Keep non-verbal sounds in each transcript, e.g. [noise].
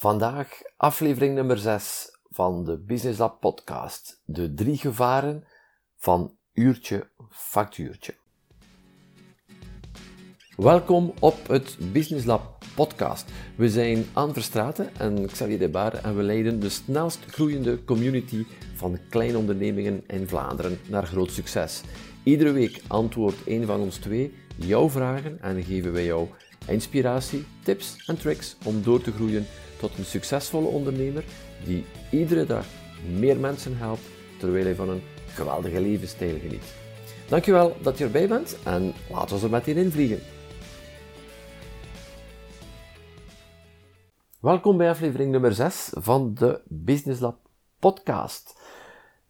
Vandaag aflevering nummer 6 van de Business Lab podcast. De drie gevaren van uurtje factuurtje. Welkom op het Business Lab podcast. We zijn Anne Verstraten en Xavier De Baar en we leiden de snelst groeiende community van kleine ondernemingen in Vlaanderen naar groot succes. Iedere week antwoordt een van ons twee jouw vragen en geven wij jou inspiratie, tips en tricks om door te groeien tot een succesvolle ondernemer die iedere dag meer mensen helpt terwijl hij van een geweldige levensstijl geniet. Dankjewel dat je erbij bent en laten we er meteen in vliegen. Welkom bij aflevering nummer 6 van de Business Lab podcast.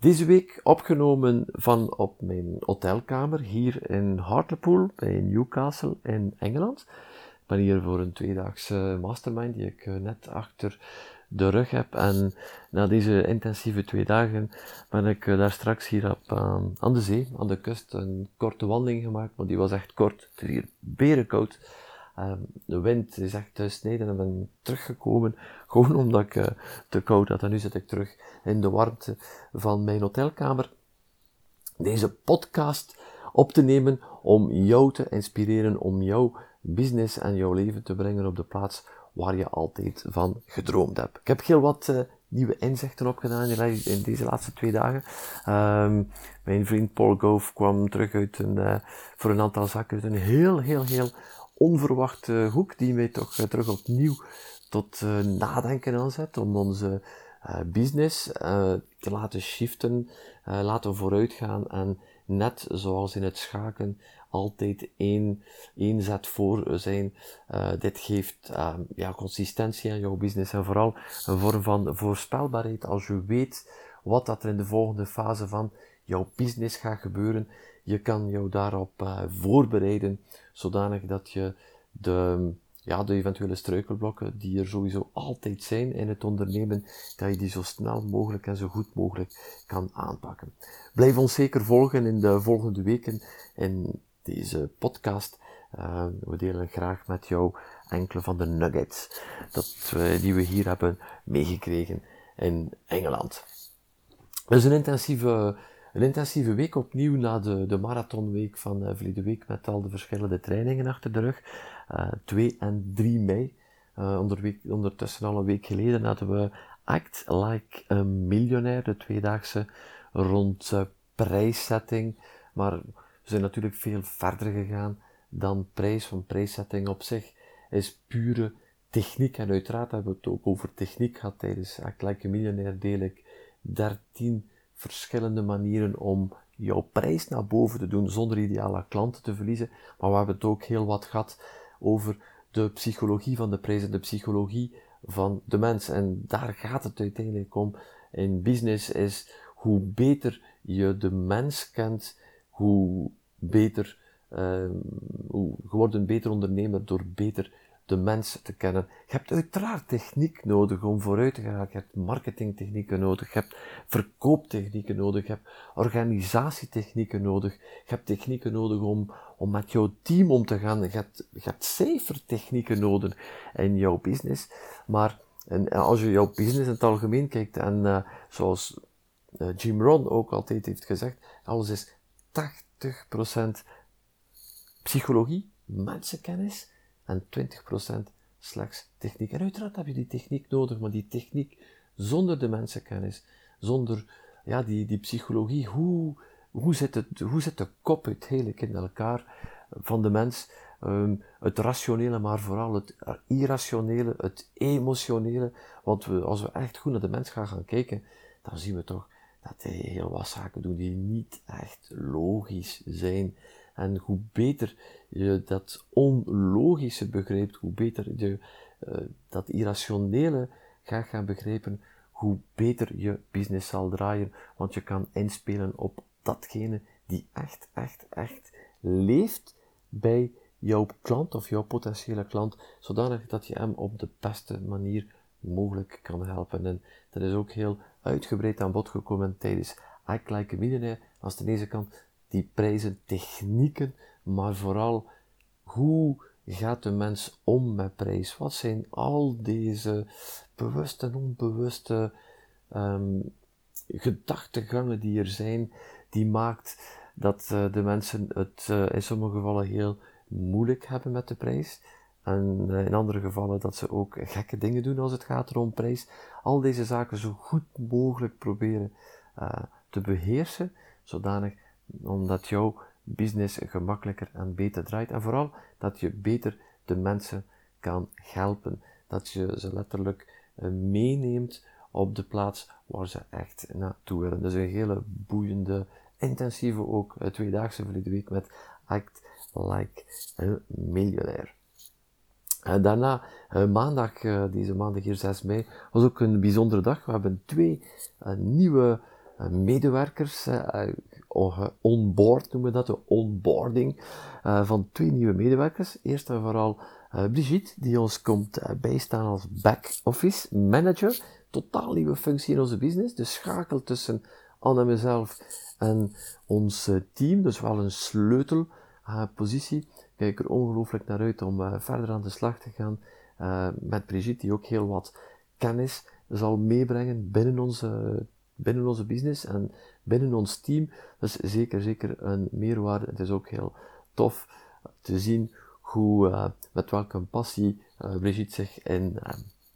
Deze week opgenomen van op mijn hotelkamer hier in Hartlepool bij Newcastle in Engeland. Ben hier voor een tweedaagse mastermind die ik eh, net achter de rug heb. En na deze intensieve twee dagen ben ik eh, daar straks hier op, aan de zee, aan de kust, een korte wandeling gemaakt. Want die was echt kort. Het is hier berenkoud. Um, de wind is echt snijden en ben teruggekomen. [laughs] Gewoon omdat ik uh, te koud had. En nu zit ik terug in de warmte van mijn hotelkamer. Deze podcast op te nemen om jou te inspireren, om jouw business en jouw leven te brengen op de plaats waar je altijd van gedroomd hebt. Ik heb heel wat uh, nieuwe inzichten opgedaan in deze laatste twee dagen. Um, mijn vriend Paul Gove kwam terug uit een, uh, voor een aantal zaken uit een heel, heel, heel onverwachte hoek die mij toch uh, terug opnieuw tot nadenken aanzet om onze business te laten shiften, laten vooruitgaan en net zoals in het schaken altijd één, één zet voor zijn. Uh, dit geeft uh, ja, consistentie aan jouw business en vooral een vorm van voorspelbaarheid als je weet wat dat er in de volgende fase van jouw business gaat gebeuren. Je kan jou daarop uh, voorbereiden zodanig dat je de, ja, de eventuele struikelblokken die er sowieso altijd zijn in het ondernemen, dat je die zo snel mogelijk en zo goed mogelijk kan aanpakken. Blijf ons zeker volgen in de volgende weken in deze podcast. Uh, we delen graag met jou enkele van de nuggets dat, uh, die we hier hebben meegekregen in Engeland. Dus een intensieve, een intensive week opnieuw na de, de marathonweek van uh, verleden week met al de verschillende trainingen achter de rug. 2 en 3 mei. Week, ondertussen al een week geleden hadden we Act Like a Millionaire, de tweedaagse rond prijszetting. Maar we zijn natuurlijk veel verder gegaan dan prijs. Van prijszetting op zich is pure techniek. En uiteraard hebben we het ook over techniek gehad tijdens Act Like a Millionaire deel ik 13 verschillende manieren om jouw prijs naar boven te doen zonder ideale klanten te verliezen. Maar we hebben het ook heel wat gehad over de psychologie van de prijs en de psychologie van de mens. En daar gaat het uiteindelijk om. In business is hoe beter je de mens kent, hoe beter, uh, hoe, je een beter ondernemer door beter de mensen te kennen. Je hebt uiteraard techniek nodig om vooruit te gaan. Je hebt marketingtechnieken nodig, je hebt verkooptechnieken nodig, je hebt organisatietechnieken nodig, je hebt technieken nodig om, om met jouw team om te gaan. Je hebt, je hebt cijfertechnieken nodig in jouw business. Maar en als je jouw business in het algemeen kijkt, en uh, zoals uh, Jim Rohn ook altijd heeft gezegd, alles is 80% psychologie, mensenkennis en 20% slechts techniek. En uiteraard heb je die techniek nodig, maar die techniek zonder de mensenkennis, zonder ja, die, die psychologie, hoe, hoe, zit het, hoe zit de kop uiteindelijk in elkaar van de mens? Um, het rationele, maar vooral het irrationele, het emotionele. Want we, als we echt goed naar de mens gaan, gaan kijken, dan zien we toch dat hij heel wat zaken doet die niet echt logisch zijn. En hoe beter je dat onlogische begrijpt, hoe beter je uh, dat irrationele gaat gaan begrijpen, hoe beter je business zal draaien. Want je kan inspelen op datgene die echt, echt, echt leeft bij jouw klant of jouw potentiële klant, zodanig dat je hem op de beste manier mogelijk kan helpen. En dat is ook heel uitgebreid aan bod gekomen tijdens Act Like a Millionaire. Als de deze kant die prijzen, technieken, maar vooral hoe gaat de mens om met prijs? Wat zijn al deze bewuste en onbewuste um, gedachtegangen die er zijn, die maakt dat uh, de mensen het uh, in sommige gevallen heel moeilijk hebben met de prijs. En uh, in andere gevallen dat ze ook gekke dingen doen als het gaat om prijs. Al deze zaken zo goed mogelijk proberen te beheersen, zodanig omdat jouw business gemakkelijker en beter draait. En vooral dat je beter de mensen kan helpen. Dat je ze letterlijk meeneemt op de plaats waar ze echt naartoe willen. Dus een hele boeiende, intensieve ook, tweedaagse verleden week met Act Like a Millionaire. Uh, daarna, uh, maandag, deze maandag hier 6 mei, was ook een bijzondere dag. We hebben twee nieuwe medewerkers onboard, noemen we dat, de onboarding van twee nieuwe medewerkers. Eerst en vooral Brigitte, die ons komt bijstaan als back-office manager totaal nieuwe functie in onze business. De schakel tussen Anne en mezelf en ons eh, team. Dus wel een sleutelpositie. Kijk er ongelooflijk naar uit om uh, verder aan de slag te gaan uh, met Brigitte, die ook heel wat kennis zal meebrengen binnen onze, binnen onze business en binnen ons team. Dus zeker, zeker een meerwaarde. Het is ook heel tof te zien hoe, met welke passie Brigitte zich in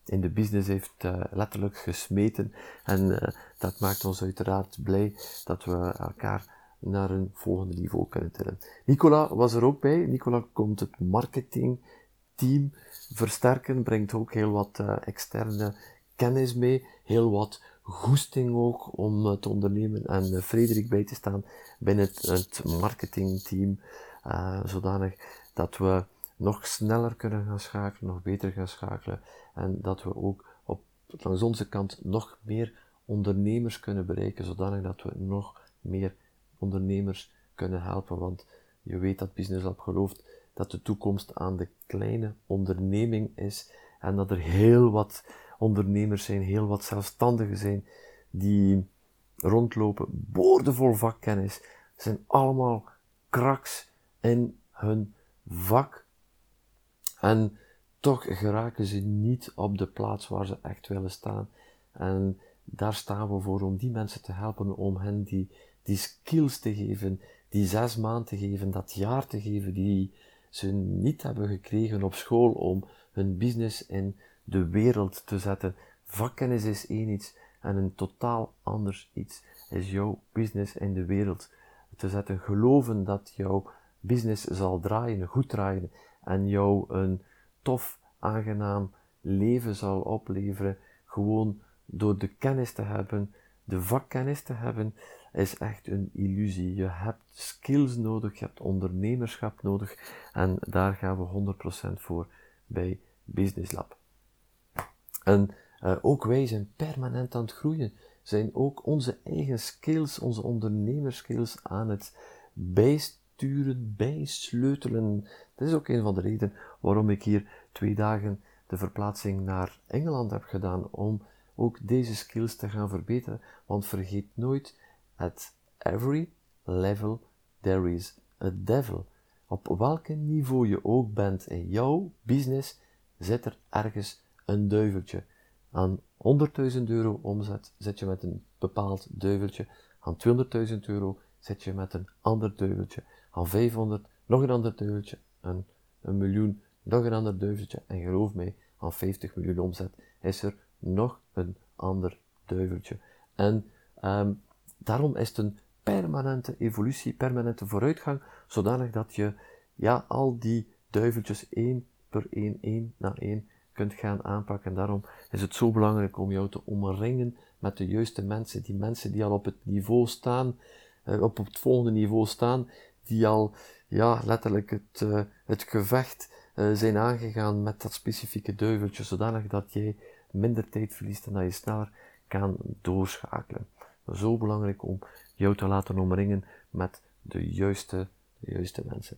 in de business heeft letterlijk gesmeten. En dat maakt ons uiteraard blij dat we elkaar naar een volgende niveau kunnen tillen. Nicola was er ook bij. Nicola komt het marketingteam versterken, brengt ook heel wat uh, externe kennis mee, heel wat goesting ook om te ondernemen en Frederik bij te staan binnen het, het marketingteam, zodanig dat we nog sneller kunnen gaan schakelen, nog beter gaan schakelen en dat we ook op, langs onze kant nog meer ondernemers kunnen bereiken, zodanig dat we nog meer ondernemers kunnen helpen. Want je weet dat Business Lab gelooft dat de toekomst aan de kleine onderneming is en dat er heel wat ondernemers zijn, heel wat zelfstandigen zijn die rondlopen, boordevol vakkennis, zijn allemaal kraks in hun vak. En toch geraken ze niet op de plaats waar ze echt willen staan. En daar staan we voor om die mensen te helpen, om hen die, die skills te geven, die zes maanden te geven, dat jaar te geven, die ze niet hebben gekregen op school om hun business in de wereld te zetten. Vakkennis is één iets en een totaal anders iets is jouw business in de wereld te zetten. Geloven dat jouw business zal draaien, goed draaien en jou een tof, aangenaam leven zal opleveren, gewoon door de kennis te hebben, de vakkennis te hebben, is echt een illusie. Je hebt skills nodig, je hebt ondernemerschap nodig en daar gaan we 100% voor bij Business Lab. En uh, ook wij zijn permanent aan het groeien, zijn ook onze eigen skills, onze ondernemerskills aan het bijsturen, bijsleutelen. Dat is ook een van de redenen waarom ik hier twee dagen de verplaatsing naar Engeland heb gedaan om ook deze skills te gaan verbeteren. Want vergeet nooit, at every level there is a devil. Op welk niveau je ook bent in jouw business, zit er ergens een duiveltje. Aan 100.000 euro omzet zit je met een bepaald duiveltje. Aan 200.000 euro zit je met een ander duiveltje. Aan 500 nog een ander duiveltje. En een miljoen nog een ander duiveltje. En geloof mij, aan 50 miljoen omzet is er nog een ander duiveltje. En um, daarom is het een permanente evolutie, permanente vooruitgang, zodanig dat je ja, al die duiveltjes één per één, één na één kunt gaan aanpakken. En daarom is het zo belangrijk om jou te omringen met de juiste mensen, die mensen die al op het niveau staan, uh, op het volgende niveau staan, die al ja, letterlijk het, uh, het gevecht uh, zijn aangegaan met dat specifieke duiveltje, zodanig dat jij minder tijd verliest en dat je sneller kan doorschakelen. Zo belangrijk om jou te laten omringen met de juiste, de juiste mensen.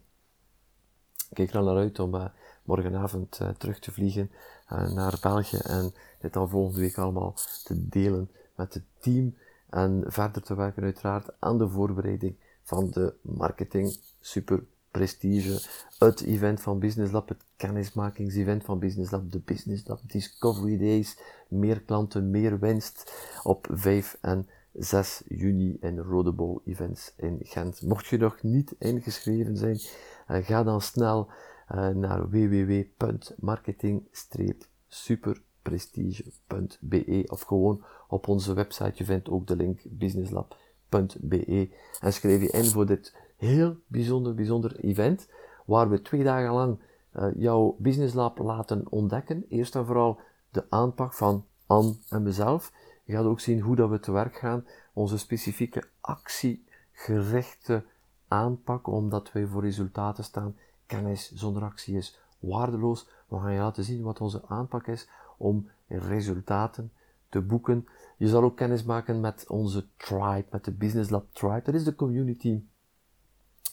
Ik kijk er al naar uit om uh, morgenavond uh, terug te vliegen uh, naar België en dit dan volgende week allemaal te delen met het team en verder te werken uiteraard aan de voorbereiding van de marketing Super prestige. Het event van Business Lab, het kennismakingsevent van Business Lab, de Business Lab Discovery Days. Meer klanten, meer winst op 5 en 6 juni in Rodebo Events in Gent. Mocht je nog niet ingeschreven zijn, uh, ga dan snel uh, naar www.marketing-superprestige.be of gewoon op onze website. Je vindt ook de link businesslab.be en schrijf je in voor dit heel bijzonder, bijzonder event waar we twee dagen lang uh, jouw Business Lab laten ontdekken. Eerst en vooral de aanpak van Anne en mezelf. Je gaat ook zien hoe dat we te werk gaan. Onze specifieke actiegerichte aanpak, omdat wij voor resultaten staan. Kennis zonder actie is waardeloos. We gaan je laten zien wat onze aanpak is om resultaten te boeken. Je zal ook kennis maken met onze tribe, met de Business Lab Tribe. Dat is de community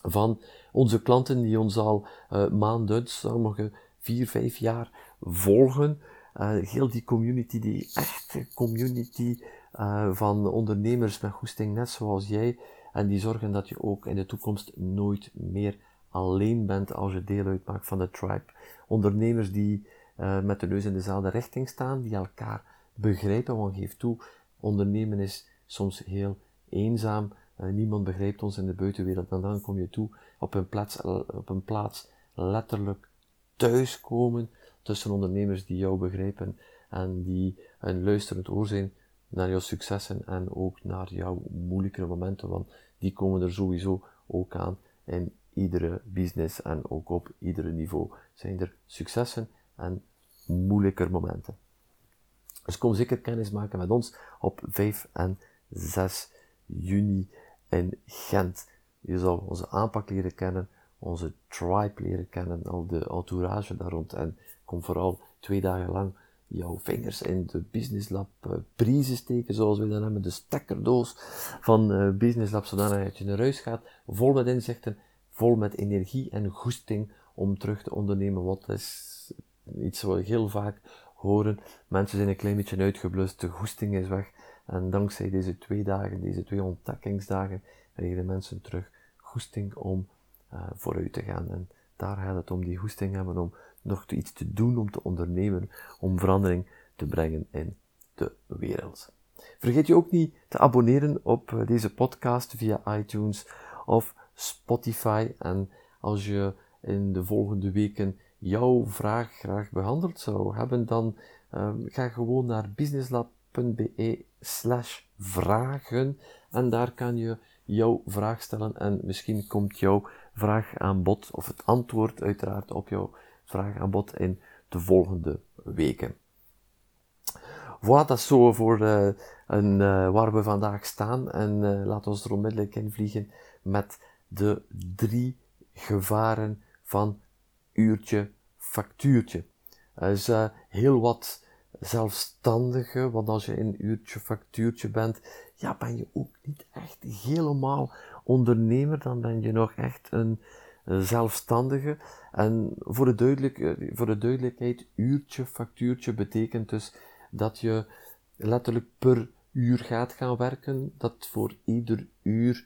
van onze klanten die ons al uh, maanden, sommige vier, vijf jaar volgen. Uh, heel die community, die echte community uh, van ondernemers met goesting, net zoals jij. En die zorgen dat je ook in de toekomst nooit meer alleen bent als je deel uitmaakt van de tribe. Ondernemers die uh, met de neus in dezelfde richting staan, die elkaar begrijpen, want geef toe, ondernemen is soms heel eenzaam. Niemand begrijpt ons in de buitenwereld. En dan kom je toe op een plaats, op een plaats letterlijk thuiskomen tussen ondernemers die jou begrijpen en die een luisterend oor zijn naar jouw successen en ook naar jouw moeilijkere momenten, want die komen er sowieso ook aan in iedere business en ook op iedere niveau zijn er successen en moeilijker momenten. Dus kom zeker kennis maken met ons op 5 en 6 juni in Gent. Je zal onze aanpak leren kennen, onze tribe leren kennen, al de entourage daar rond en kom vooral twee dagen lang jouw vingers in de Business Lab uh, prijzen steken, zoals we dan hebben, de stekkerdoos van uh, Business Lab, zodat je naar huis gaat, vol met inzichten, vol met energie en goesting om terug te ondernemen. Wat is iets wat we heel vaak horen. Mensen zijn een klein beetje uitgeblust, de goesting is weg. En dankzij deze twee dagen, deze twee ontdekkingsdagen, krijgen de mensen terug goesting om uh, vooruit te gaan. En daar gaat het om, die goesting hebben om nog iets te doen, om te ondernemen, om verandering te brengen in de wereld. Vergeet je ook niet te abonneren op eh, deze podcast via iTunes of Spotify. En als je in de volgende weken jouw vraag graag behandeld zou hebben, dan um, ga gewoon naar businesslab.be slash vragen en daar kan je jouw vraag stellen en misschien komt jouw vraag aan bod, of het antwoord uiteraard op jouw vraag aan bod in de volgende weken. Voilà, dat is zo voor uh, een, uh, waar we vandaag staan. En uh, laten we er onmiddellijk in vliegen met de drie gevaren van uurtje factuurtje. Er is heel wat zelfstandige, want als je in uurtje factuurtje bent, ja, ben je ook niet echt helemaal ondernemer, dan ben je nog echt een zelfstandige. En voor de, duidelijk, eh, voor de duidelijkheid, uurtje, factuurtje betekent dus dat je letterlijk per uur gaat gaan werken, dat voor ieder uur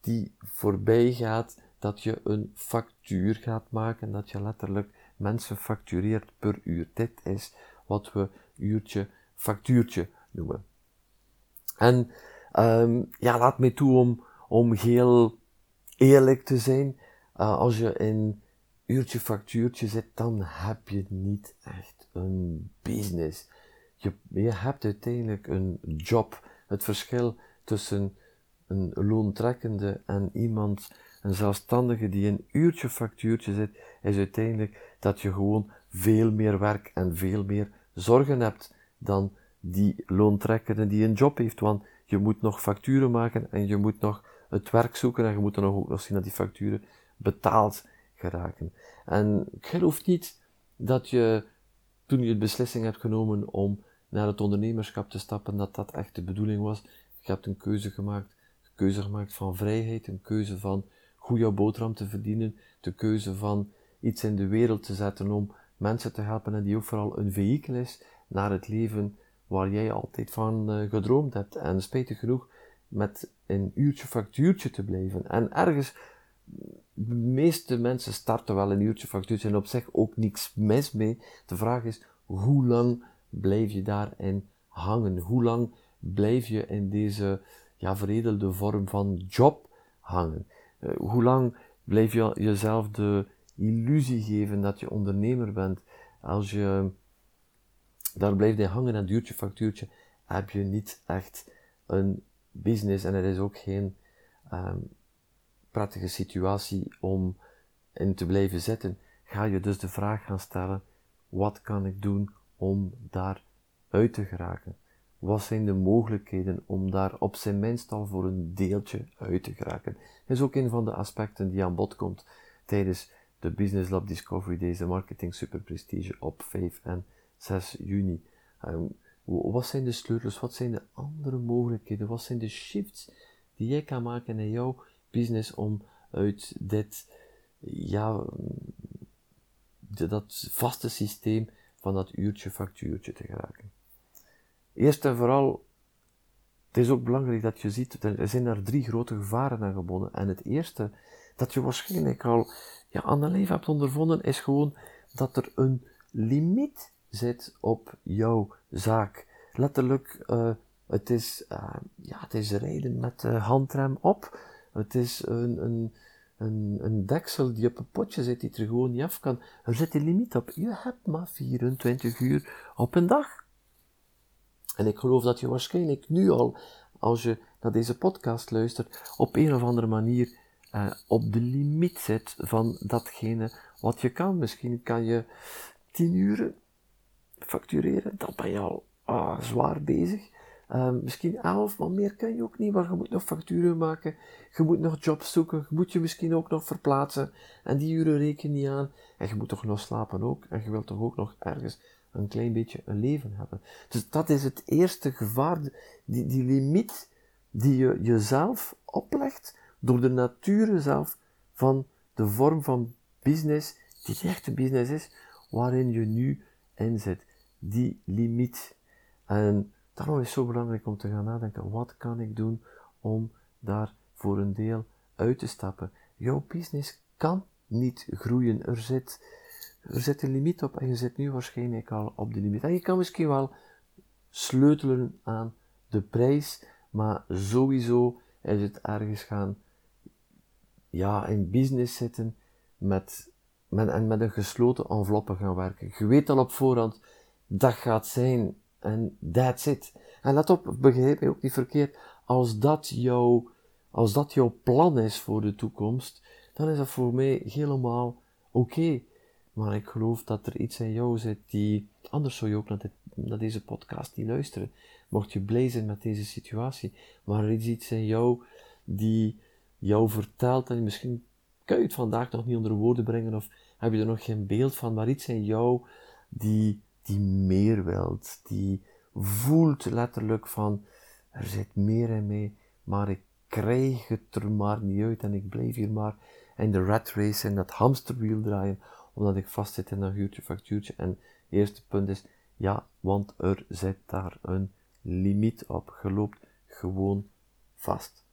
die voorbij gaat, dat je een factuur gaat maken, dat je letterlijk mensen factureert per uur. Dit is wat we uurtje, factuurtje noemen. En um, ja, laat mij toe om, om heel eerlijk te zijn, uh, als je in uurtje factuurtje zit, dan heb je niet echt een business. Je, je hebt uiteindelijk een job. Het verschil tussen een loontrekkende en iemand, een zelfstandige die in uurtje factuurtje zit, is uiteindelijk dat je gewoon veel meer werk en veel meer zorgen hebt dan die loontrekkende die een job heeft. Want je moet nog facturen maken en je moet nog het werk zoeken en je moet dan ook nog zien dat die facturen betaald geraken. En ik geloof niet dat je, toen je de beslissing hebt genomen om naar het ondernemerschap te stappen, dat dat echt de bedoeling was. Je hebt een keuze gemaakt, een keuze gemaakt van vrijheid, een keuze van goed jouw boterham te verdienen, de keuze van iets in de wereld te zetten om mensen te helpen en die ook vooral een vehikel is naar het leven waar jij altijd van uh, gedroomd hebt. En spijtig genoeg met een uurtje factuurtje te blijven. En ergens de meeste mensen starten wel een uurtje factuurtje en op zich ook niks mis mee. De vraag is, hoe lang blijf je daarin hangen? Hoe lang blijf je in deze ja, veredelde vorm van job hangen? Uh, hoe lang blijf je jezelf de illusie geven dat je ondernemer bent? Als je daar blijft in hangen en duurtje factuurtje, heb je niet echt een business en er is ook geen um, prettige situatie om in te blijven zitten. Ga je dus de vraag gaan stellen, wat kan ik doen om daar uit te geraken? Wat zijn de mogelijkheden om daar op zijn minst al voor een deeltje uit te geraken? Dat is ook een van de aspecten die aan bod komt tijdens de Business Lab Discovery Days, de Marketing Super Prestige op 5 en 6 juni. Um, wat zijn de sleutels? Wat zijn de andere mogelijkheden? Wat zijn de shifts die jij kan maken in jouw business om uit dit, ja, dat vaste systeem van dat uurtje factuurtje te geraken? Eerst en vooral, het is ook belangrijk dat je ziet, er zijn daar drie grote gevaren aan gebonden. En het eerste, dat je waarschijnlijk al aan de leven hebt ondervonden, is gewoon dat er een limiet zit op jouw zaak. Letterlijk, uh, het, is, uh, ja, het is rijden met handrem op. Het is een, een, een, een deksel die op een potje zit die er gewoon niet af kan. Er zit een limiet op. Je hebt maar 24 uur op een dag. En ik geloof dat je waarschijnlijk nu al, als je naar deze podcast luistert, op een of andere manier uh, op de limiet zit van datgene wat je kan. Misschien kan je 10 uur factureren, dan ben je al ah, zwaar bezig. Um, misschien 11, maar meer kan je ook niet, maar je moet nog facturen maken, je moet nog jobs zoeken, je moet je misschien ook nog verplaatsen en die uren reken niet aan. En je moet toch nog slapen ook, en je wilt toch ook nog ergens een klein beetje een leven hebben. Dus dat is het eerste gevaar, die, die limiet die je jezelf oplegt door de natuur zelf van de vorm van business, die echte business is, waarin je nu in zit die limiet. En daarom is het zo belangrijk om te gaan nadenken, wat kan ik doen om daar voor een deel uit te stappen. Jouw business kan niet groeien. Er zit, er zit een limiet op en je zit nu waarschijnlijk al op de limiet. En je kan misschien wel sleutelen aan de prijs, maar sowieso is het ergens gaan, ja, in business zitten met, met, en met een gesloten enveloppe gaan werken. Je weet al op voorhand, dat gaat zijn en that's it. En let op, begrijp me ook niet verkeerd, als dat jouw, als dat jouw plan is voor de toekomst, dan is dat voor mij helemaal oké. Maar ik geloof dat er iets in jou zit die, anders zou je ook naar deze podcast niet luisteren. Mocht je blij zijn met deze situatie, maar er is iets in jou die jou vertelt en misschien kan je het vandaag nog niet onder woorden brengen of heb je er nog geen beeld van, maar iets in jou die die meer wilt, die voelt letterlijk van, er zit meer in mij, maar ik krijg het er maar niet uit en ik blijf hier maar in de rat race, in dat hamsterwiel draaien, omdat ik vastzit in dat huurtje, factuurtje. En het eerste punt is, ja, want er zit daar een limiet op. Je loopt gewoon vast.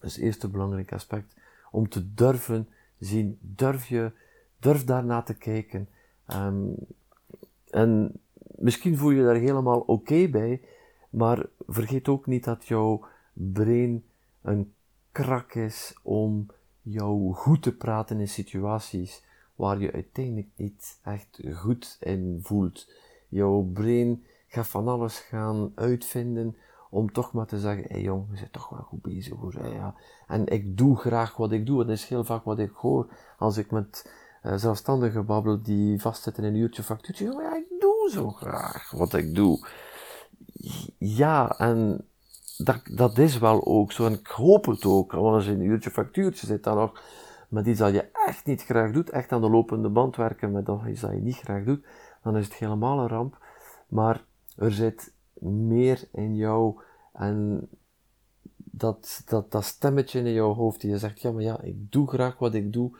Dus eerste belangrijk aspect, om te durven zien, durf je, durf daarna te kijken. Um, en misschien voel je daar helemaal oké bij, maar vergeet ook niet dat jouw brein een krak is om jou goed te praten in situaties waar je uiteindelijk niet echt goed in voelt. Jouw brein gaat van alles gaan uitvinden om toch maar te zeggen, hé hey jong, je zit toch wel goed bezig hoor. En ik doe graag wat ik doe. Dat is heel vaak wat ik hoor als ik met uh, zelfstandigen babbel die vastzitten in een uurtje factuurtje. Ja, ik doe zo graag wat ik doe. Ja, en dat, dat is wel ook zo. En ik hoop het ook. Want als je in een uurtje factuurtje zit, dan nog met iets dat je echt niet graag doet, echt aan de lopende band werken met iets dat je niet graag doet, dan is het helemaal een ramp. Maar er zit meer in jou en dat, dat, dat stemmetje in jouw hoofd die je zegt, ja, maar ja, ik doe graag wat ik doe,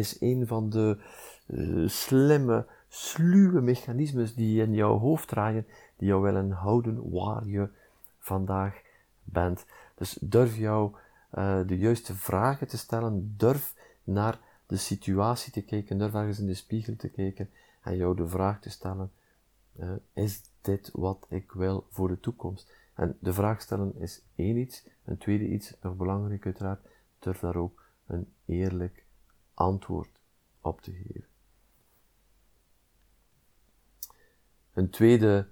is een van de uh, slimme, sluwe mechanismes die in jouw hoofd draaien, die jou willen houden waar je vandaag bent. Dus durf jou uh, de juiste vragen te stellen. Durf naar de situatie te kijken. Durf ergens in de spiegel te kijken en jou de vraag te stellen: uh, is dit wat ik wil voor de toekomst? En de vraag stellen is één iets. Een tweede iets, nog belangrijk uiteraard, durf daar ook een eerlijk antwoord op te geven. Een tweede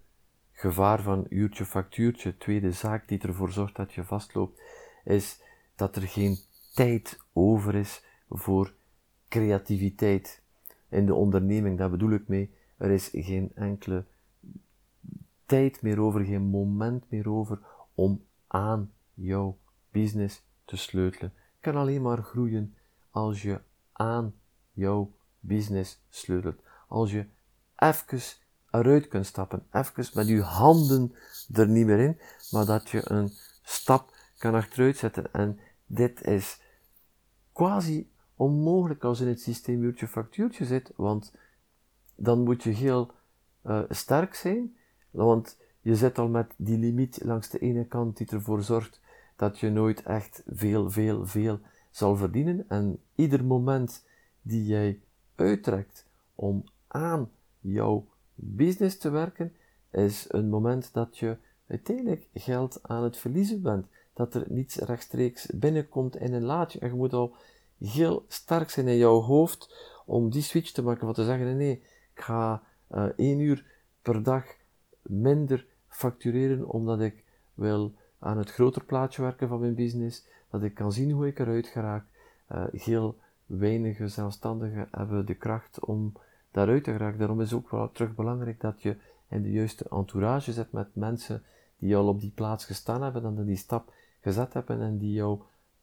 gevaar van uurtje factuurtje, tweede zaak die ervoor zorgt dat je vastloopt, is dat er geen tijd over is voor creativiteit in de onderneming. Daar bedoel ik mee, er is geen enkele tijd meer over, geen moment meer over om aan jouw business te sleutelen. Het kan alleen maar groeien als je aan jouw business sleutelt. Als je even eruit kunt stappen, even met je handen er niet meer in, maar dat je een stap kan achteruit zetten. En dit is quasi onmogelijk als in het systeem uurtje factuurtje zit, want dan moet je heel uh, sterk zijn, want je zit al met die limiet langs de ene kant die ervoor zorgt dat je nooit echt veel, veel, veel zal verdienen. En ieder moment die jij uittrekt om aan jouw business te werken, is een moment dat je uiteindelijk geld aan het verliezen bent. Dat er niets rechtstreeks binnenkomt in een laadje. En je moet al heel sterk zijn in jouw hoofd om die switch te maken. Van te zeggen, nee, ik ga uh, één uur per dag minder factureren omdat ik wil aan het groter plaatje werken van mijn business. Dat ik kan zien hoe ik eruit geraak. Uh, heel weinige zelfstandigen hebben de kracht om daaruit te geraken. Daarom is ook wel terug belangrijk dat je in de juiste entourage zet met mensen die al op die plaats gestaan hebben en die stap gezet hebben en die jou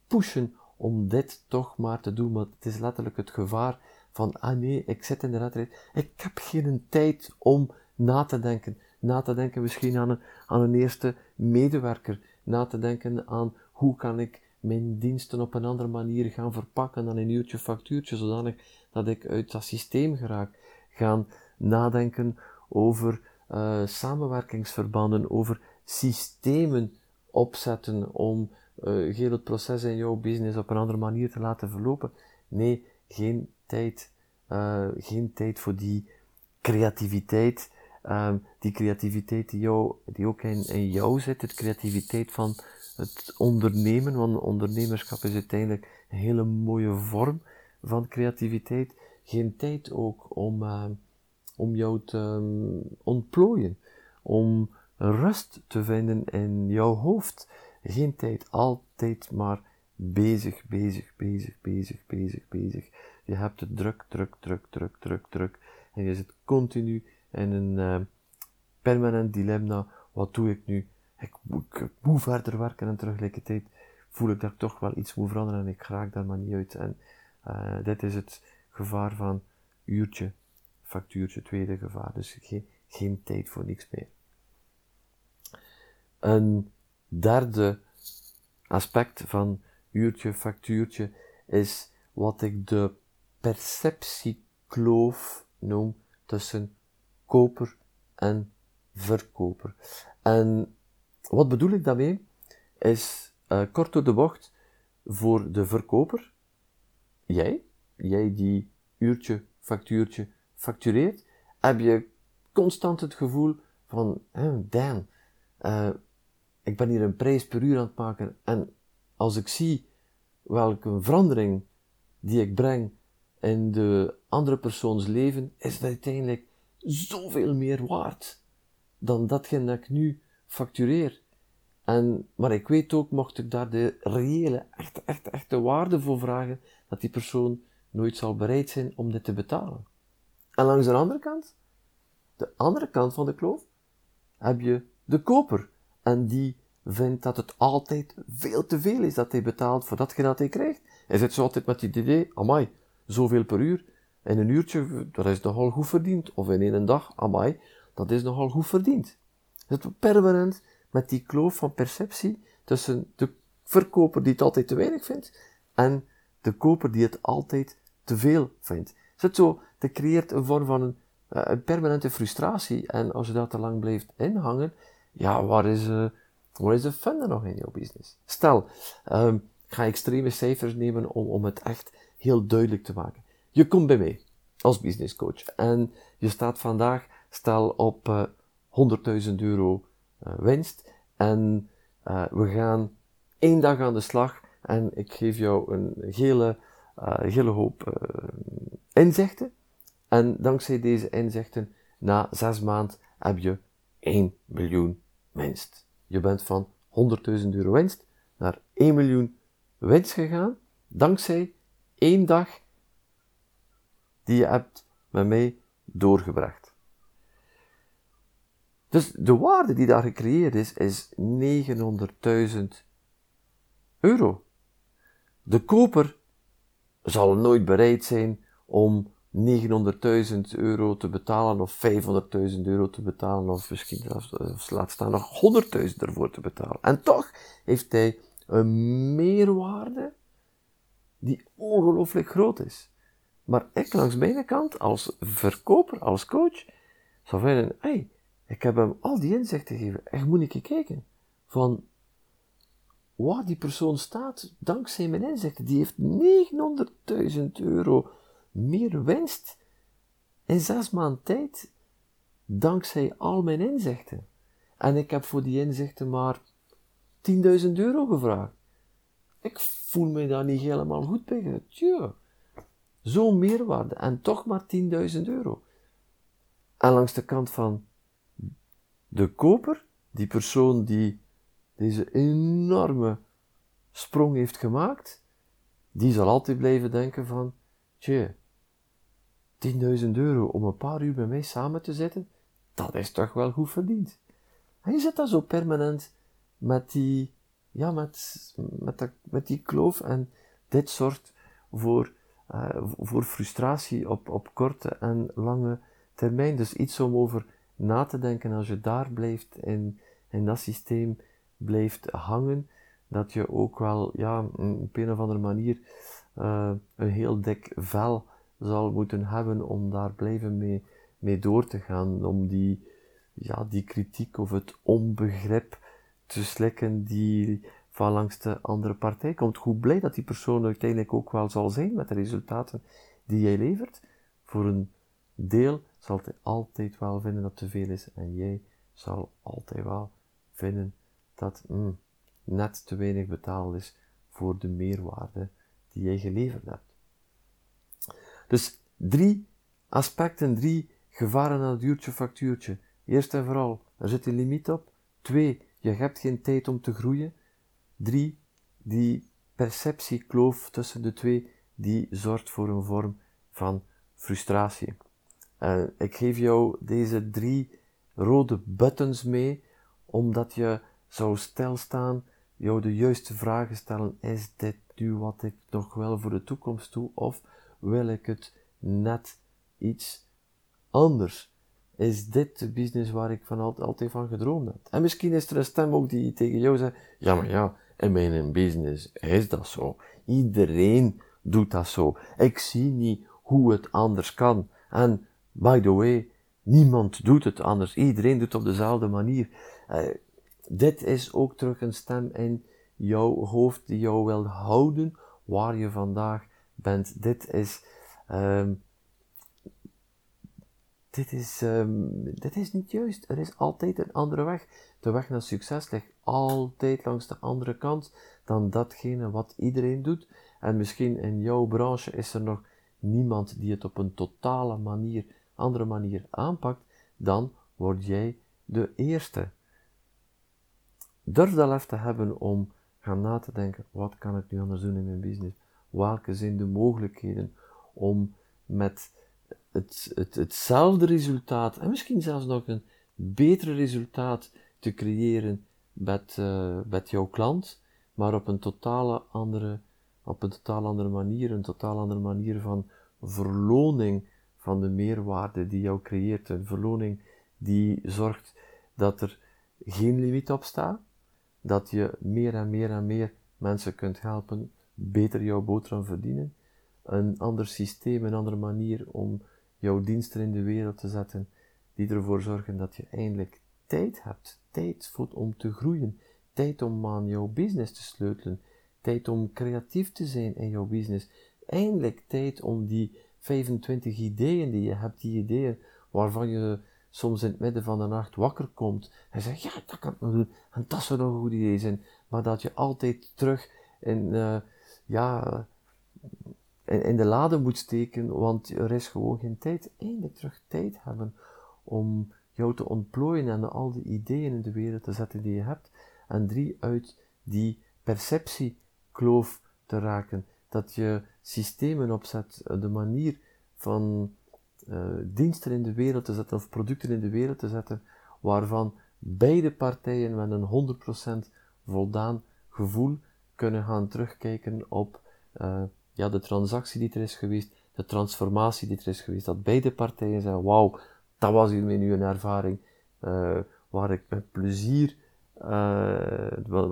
pushen om dit toch maar te doen. Maar het is letterlijk het gevaar van, ah nee, ik zit in de redrijd. Ik heb geen tijd om na te denken. Na te denken misschien aan een, aan een eerste medewerker. Na te denken aan hoe kan ik mijn diensten op een andere manier gaan verpakken dan een uurtje factuurtje, zodanig dat ik uit dat systeem geraak. Gaan nadenken over uh, samenwerkingsverbanden, over systemen opzetten om uh, heel het proces in jouw business op een andere manier te laten verlopen. Nee, geen tijd. Uh, geen tijd voor die creativiteit. Die creativiteit die, jou, die ook in, in jou zit, de creativiteit van het ondernemen, want ondernemerschap is uiteindelijk een hele mooie vorm van creativiteit. Geen tijd ook om, uh, om jou te um, ontplooien, om rust te vinden in jouw hoofd. Geen tijd, altijd maar bezig, bezig, bezig, bezig, bezig, bezig. Je hebt het druk, druk, druk, druk, druk, druk. En je zit continu in een uh, permanent dilemma. Wat doe ik nu? Ik ik moet verder werken en tegelijkertijd voel ik dat ik toch wel iets moet veranderen en ik raak daar maar niet uit. En uh, dit is het gevaar van uurtje, factuurtje, tweede gevaar. Dus geen, geen tijd voor niks meer. Een derde aspect van uurtje, factuurtje is wat ik de perceptiekloof noem tussen koper en verkoper. En wat bedoel ik daarmee? Is uh, kort door de bocht voor de verkoper, jij, jij die uurtje, factuurtje factureert, heb je constant het gevoel van, damn, uh, ik ben hier een prijs per uur aan het maken en als ik zie welke verandering die ik breng in de andere persoons leven, is het uiteindelijk zoveel meer waard dan datgene dat ik nu factureer. En, maar ik weet ook, mocht ik daar de reële, echte, echte, echte waarde voor vragen, dat die persoon nooit zal bereid zijn om dit te betalen. En langs de andere kant, de andere kant van de kloof, heb je de koper. En die vindt dat het altijd veel te veel is dat hij betaalt voor datgene dat hij krijgt. Hij zit zo altijd met het idee, amai, zoveel per uur. In een uurtje, dat is nogal goed verdiend. Of in één dag, amai, dat is nogal goed verdiend. Het permanent met die kloof van perceptie tussen de verkoper die het altijd te weinig vindt en de koper die het altijd te veel vindt. Zit zo, dat creëert een vorm van een, eh, een, permanente frustratie en als je dat te lang blijft inhangen, ja, waar is, uh, waar is de fun nog in jouw business? Stel, um, Ik ga extreme cijfers nemen om, om het echt heel duidelijk te maken. Je komt bij mij als business coach en je staat vandaag, stel op uh, 100.000 euro uh, winst en uh, we gaan één dag aan de slag en ik geef jou een hele, hele hoop inzichten. En dankzij deze inzichten, na zes maanden heb je 1 miljoen winst. Je bent van 100.000 euro winst naar 1 miljoen winst gegaan, dankzij één dag die je hebt met mij doorgebracht. Dus de waarde die daar gecreëerd is, is 900.000 euro. De koper zal nooit bereid zijn om 900.000 euro te betalen of 500.000 euro te betalen of misschien zelfs, laat staan nog 100.000 ervoor te betalen. En toch heeft hij een meerwaarde die ongelooflijk groot is. Maar ik langs mijn kant, als verkoper, als coach, zou vinden, hey, ik heb hem al die inzichten gegeven. Echt moet ik kijken. Van waar die persoon staat, dankzij mijn inzichten. Die heeft 900.000 euro meer winst in zes maanden tijd, dankzij al mijn inzichten. En ik heb voor die inzichten maar 10.000 euro gevraagd. Ik voel me daar niet helemaal goed bij. Tja, zo'n meerwaarde en toch maar 10.000 euro. En langs de kant van de koper, die persoon die deze enorme sprong heeft gemaakt, die zal altijd blijven denken van, tje, 10.000 euro om een paar uur bij mij samen te zitten, dat is toch wel goed verdiend. En je zit daar zo permanent met die, ja, met, met, met die kloof en dit zorgt voor, uh, voor frustratie op, op korte en lange termijn. Dus iets om over na te denken als je daar blijft in, in dat systeem blijft hangen, dat je ook wel, ja, op een of andere manier uh, een heel dik vel zal moeten hebben om daar blijven mee, mee door te gaan, om die, ja, die kritiek of het onbegrip te slikken die van langs de andere partij komt. Hoe blij dat die persoon uiteindelijk ook wel zal zijn met de resultaten die jij levert. Voor een deel zal altijd wel vinden dat te veel is en jij zal altijd wel vinden dat mm, net te weinig betaald is voor de meerwaarde die jij geleverd hebt. Dus drie aspecten, drie gevaren aan het duurtje factuurtje. Eerst en vooral, er zit een limiet op. Twee, je hebt geen tijd om te groeien. Drie, die perceptiekloof tussen de twee, die zorgt voor een vorm van frustratie. Ik geef jou deze drie rode buttons mee, omdat je zou stilstaan, jou de juiste vragen stellen. Is dit nu wat ik nog wel voor de toekomst doe? Of wil ik het net iets anders? Is dit de business waar ik van altijd, altijd van gedroomd heb? En misschien is er een stem ook die tegen jou zegt, ja maar ja, in mijn business is dat zo. Iedereen doet dat zo. Ik zie niet hoe het anders kan. En, by the way, niemand doet het anders. Iedereen doet het op dezelfde manier. Uh, dit is ook terug een stem in jouw hoofd die jou wil houden waar je vandaag bent. Dit is, um, dit is, um, dit is niet juist. Er is altijd een andere weg. De weg naar succes ligt altijd langs de andere kant dan datgene wat iedereen doet. En misschien in jouw branche is er nog niemand die het op een totale manier, andere manier aanpakt, dan word jij de eerste. Durf dat lef te hebben om gaan na te denken, wat kan ik nu anders doen in mijn business? welke zijn de mogelijkheden om met het, het, hetzelfde resultaat en misschien zelfs nog een beter resultaat te creëren met, uh, met jouw klant, maar op een totale andere, op een totaal andere manier, een totaal andere manier van verloning van de meerwaarde die jou creëert, een verloning die zorgt dat er geen limiet op staat, dat je meer en meer en meer mensen kunt helpen beter jouw boterham verdienen, een ander systeem, een andere manier om jouw diensten in de wereld te zetten, die ervoor zorgen dat je eindelijk tijd hebt, tijd om te groeien, tijd om aan jouw business te sleutelen, tijd om creatief te zijn in jouw business. Eindelijk tijd om die 25 ideeën die je hebt, die ideeën waarvan je soms in het midden van de nacht wakker komt en zegt, ja, dat kan ik nog doen, en dat zou nog een goed idee zijn, maar dat je altijd terug in, uh, ja, in, in, de lade moet steken, want er is gewoon geen tijd. Eindelijk terug tijd hebben om jou te ontplooien en al die ideeën in de wereld te zetten die je hebt. En drie, uit die perceptiekloof te raken. Dat je systemen opzet, de manier van uh, diensten in de wereld te zetten of producten in de wereld te zetten, waarvan beide partijen met een 100% voldaan gevoel kunnen gaan terugkijken op uh, ja, de transactie die er is geweest, de transformatie die er is geweest. Dat beide partijen zeggen, wauw, dat was hiermee nu een ervaring waar ik met plezier,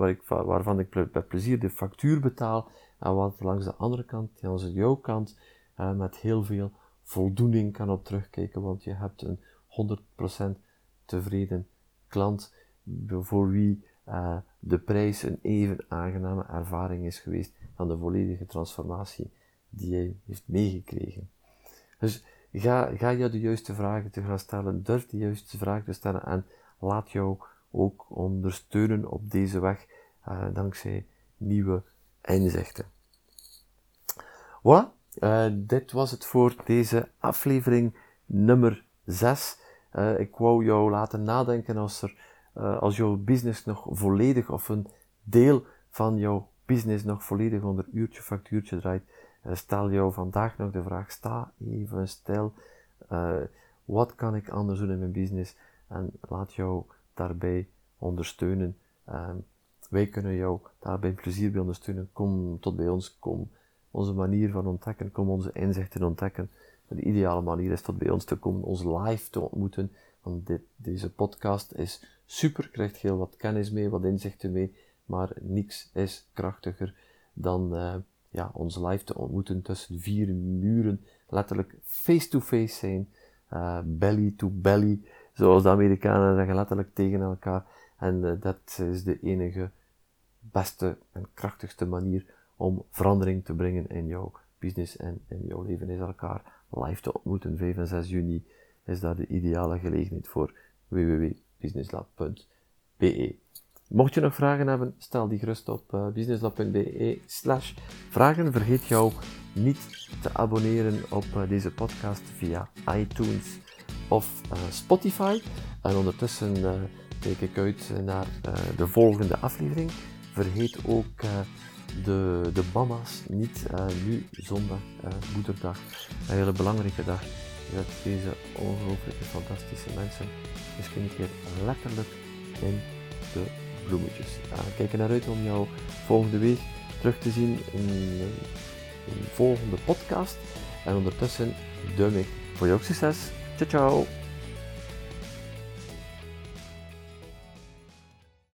ik, waarvan ik met plezier de factuur betaal en wat langs de andere kant, langs jouw kant, met heel veel voldoening kan op terugkijken, want je hebt een 100% tevreden klant voor wie uh, de prijs een even aangename ervaring is geweest dan de volledige transformatie die hij heeft meegekregen. Dus ga, ga je de juiste vragen te gaan stellen, durf de juiste vragen te stellen en laat jou ook ondersteunen op deze weg uh, dankzij nieuwe inzichten. Voilà, uh, dit was het voor deze aflevering nummer 6. Uh, eh, ik wou jou laten nadenken als, er, uh, als jouw business nog volledig of een deel van jouw business nog volledig onder uurtje factuurtje draait. stel jou vandaag nog de vraag, sta even stil, wat kan ik anders doen in mijn business? En laat jou daarbij ondersteunen. Wij kunnen jou daarbij plezier bij ondersteunen. Kom tot bij ons, kom onze manier van ontdekken, kom onze inzichten ontdekken. De ideale manier is tot bij ons te komen, ons live te ontmoeten. Want dit, deze podcast is super, krijgt heel wat kennis mee, wat inzichten mee, maar niks is krachtiger dan uh, ja, ons live te ontmoeten tussen vier muren, letterlijk face-to-face zijn, uh, belly to belly, zoals de Amerikanen zeggen, letterlijk tegen elkaar. En uh, dat is de enige beste en krachtigste manier om verandering te brengen in jouw business en in jouw leven. Is elkaar live te ontmoeten. 5 en 6 juni is daar de ideale gelegenheid voor www.businesslab.be. Mocht je nog vragen hebben, stel die gerust op uh, businesslab.be slash vragen. Vergeet jou niet te abonneren op uh, deze podcast via iTunes of uh, Spotify. En ondertussen kijk ik uit naar de volgende aflevering. Vergeet ook de, de mama's niet nu zondag, moederdag, een hele belangrijke dag. Dat deze ongelooflijke, fantastische mensen misschien een keer letterlijk in de bloemetjes. Uh, kijk er naar uit om jou volgende week terug te zien in een volgende podcast. En ondertussen duim ik voor jouw succes. Ciao, ciao!